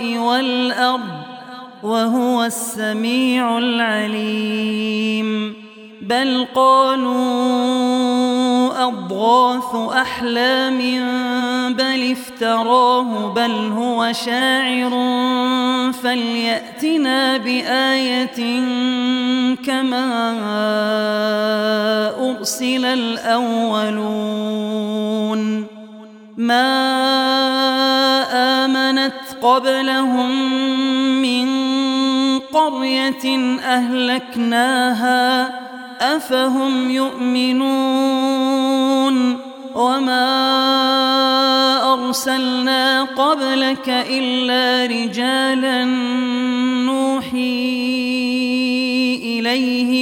والأرض وهو السميع العليم. بل قالوا أضغاث أحلام بل افتراه بل هو شاعر فليأتنا بآية كما أرسل الأولون. ما آمنت قبلهم من قرية أهلكناها أفهم يؤمنون وما أرسلنا قبلك إلا رجالا نوحي إليهم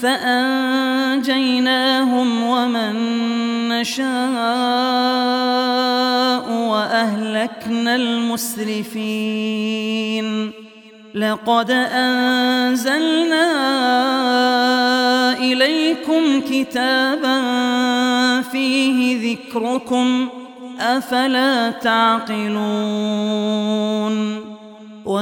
فأنجيناهم ومن نشاء وأهلكنا المسرفين. لقد أنزلنا إليكم كتابا فيه ذكركم أفلا تعقلون؟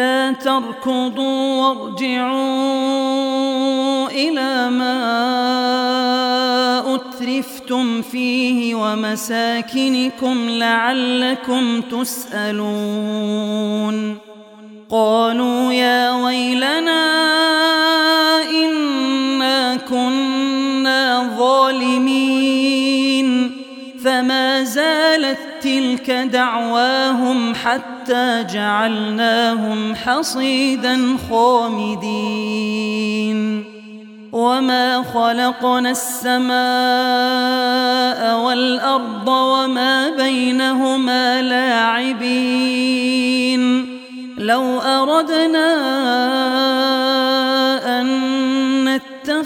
لا تركضوا وارجعوا إلى ما أترفتم فيه ومساكنكم لعلكم تسألون. قالوا يا ويلنا إنا كنا ظالمين. فما زالت تلك دعواهم حتى جعلناهم حصيدا خامدين. وما خلقنا السماء والأرض وما بينهما لاعبين. لو أردنا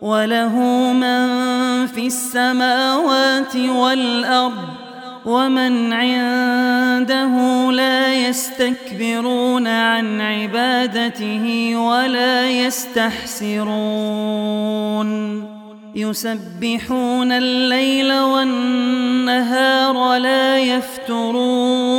وله من في السماوات والأرض ومن عنده لا يستكبرون عن عبادته ولا يستحسرون. يسبحون الليل والنهار لا يفترون.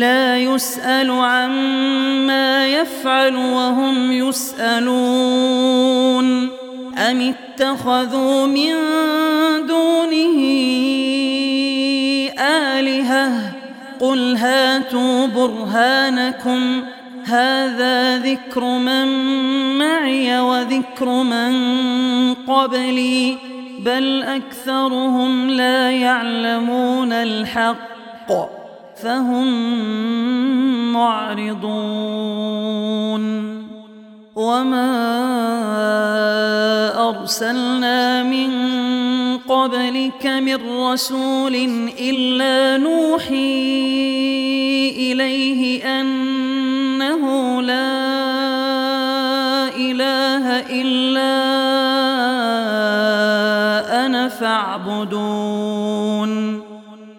لا يسأل عما يفعل وهم يسألون. أم اتخذوا من دونه آلهة؟ قل هاتوا برهانكم. هذا ذكر من معي وذكر من قبلي. بل أكثرهم لا يعلمون الحق. فهم معرضون. وما أرسلنا من قبلك من رسول إلا نوحي إليه أنه لا إله إلا أنا فاعبدون.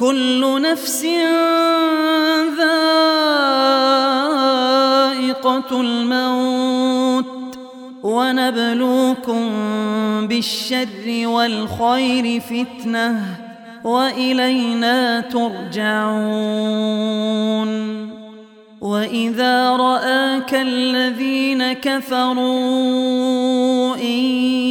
كل نفس ذائقة الموت ونبلوكم بالشر والخير فتنة وإلينا ترجعون وإذا رآك الذين كفروا إن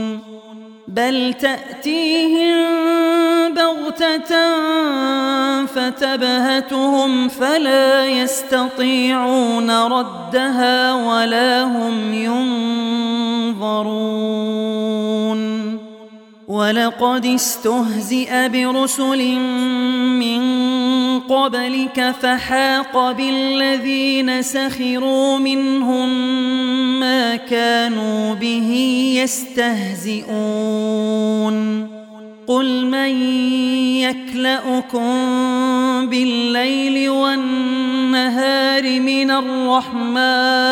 بل تأتيهم بغتة فتبهتهم فلا يستطيعون ردها ولا هم ينظرون. ولقد استهزئ برسل من قبلك فحاق بالذين سخروا منهم ما كانوا به يستهزئون. قل من يكلأكم بالليل والنهار من الرحمن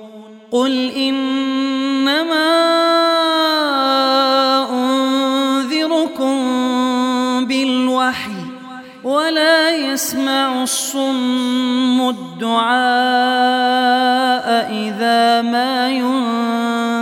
قل إنما أنذركم بالوحي ولا يسمع الصم الدعاء إذا ما ينذرون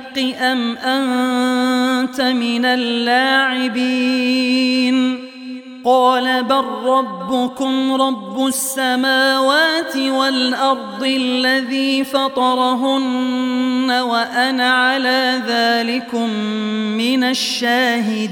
أم أنت من اللاعبين؟ قال بل ربكم رب السماوات والأرض الذي فطرهن وأنا على ذلكم من الشاهدين.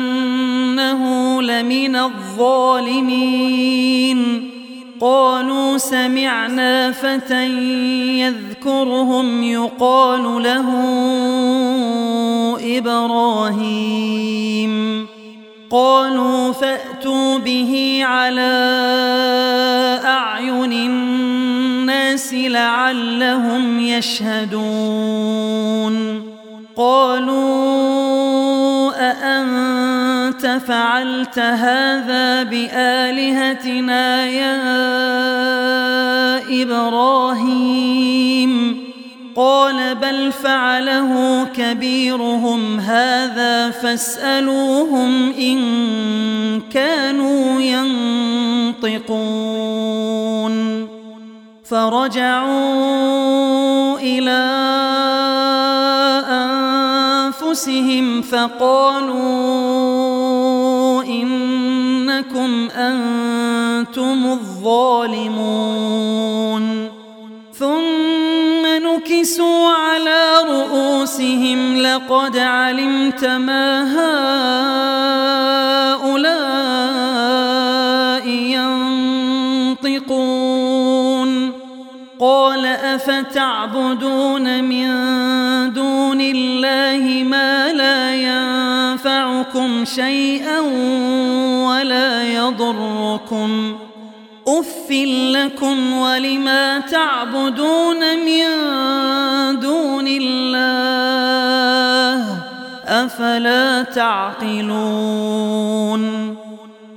من الظالمين. قالوا سمعنا فتى يذكرهم يقال له إبراهيم. قالوا فأتوا به على أعين الناس لعلهم يشهدون. قالوا فعلت هذا بآلهتنا يا إبراهيم؟ قال بل فعله كبيرهم هذا فاسألوهم إن كانوا ينطقون. فرجعوا إلى أنفسهم فقالوا إنكم أنتم الظالمون. ثم نكسوا على رؤوسهم لقد علمت ما هؤلاء ينطقون. قال أفتعبدون من شيئا ولا يضركم. أف لكم ولما تعبدون من دون الله أفلا تعقلون.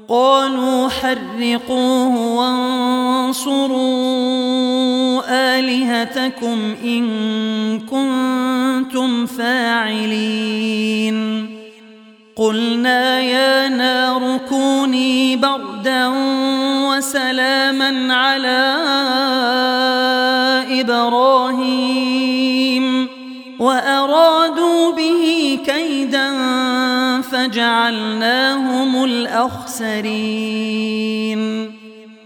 قالوا حرقوه وانصروا آلهتكم إن كنتم فاعلين. قلنا يا نار كوني بردا وسلاما على إبراهيم وأرادوا به كيدا فجعلناهم الأخسرين.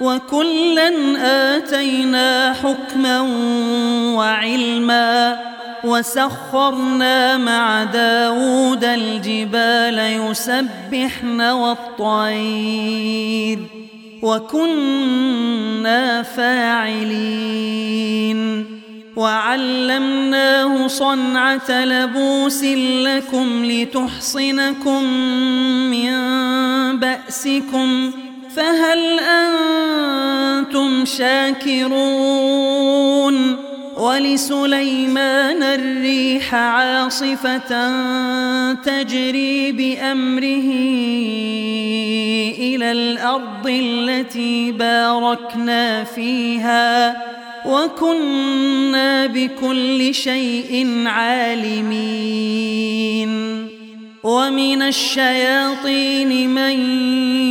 وكلا آتينا حكما وعلما وسخرنا مع داود الجبال يسبحن والطير وكنا فاعلين وعلمناه صنعة لبوس لكم لتحصنكم من بأسكم فهل أنتم شاكرون ولسليمان الريح عاصفة تجري بأمره إلى الأرض التي باركنا فيها وكنا بكل شيء عالمين. ومن الشياطين من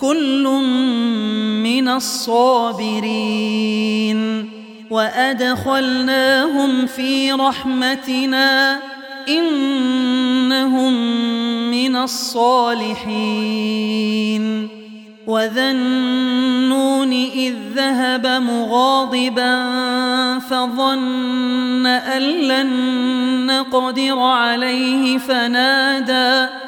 كل من الصابرين وأدخلناهم في رحمتنا إنهم من الصالحين وذا النون إذ ذهب مغاضبا فظن أن لن نقدر عليه فنادى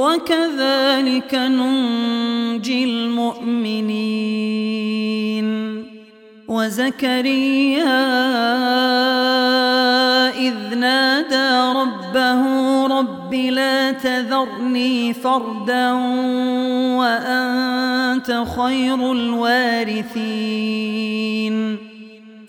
وكذلك ننجي المؤمنين. وزكريا إذ نادى ربه رب لا تذرني فردا وأنت خير الوارثين.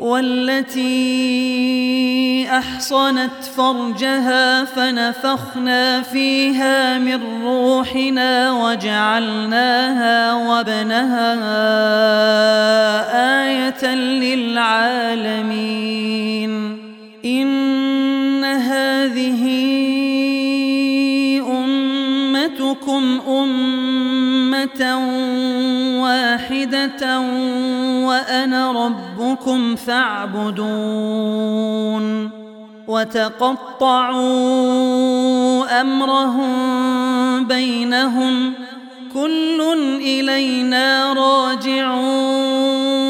والتي أحصنت فرجها فنفخنا فيها من روحنا وجعلناها وابنها آية للعالمين. إن هذه أمتكم واحدة وأنا ربكم فاعبدون وتقطعوا أمرهم بينهم كل إلينا راجعون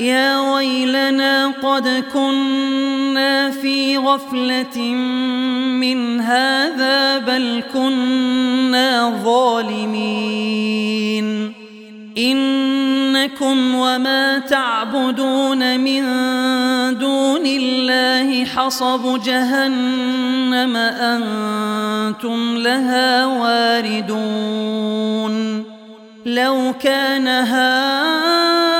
يا ويلنا قد كنا في غفلة من هذا بل كنا ظالمين. إنكم وما تعبدون من دون الله حصب جهنم أنتم لها واردون. لو كان هؤلاء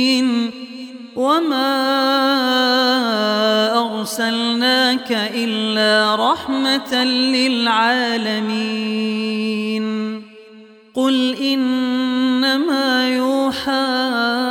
وما أرسلناك إلا رحمة للعالمين قل إنما يوحى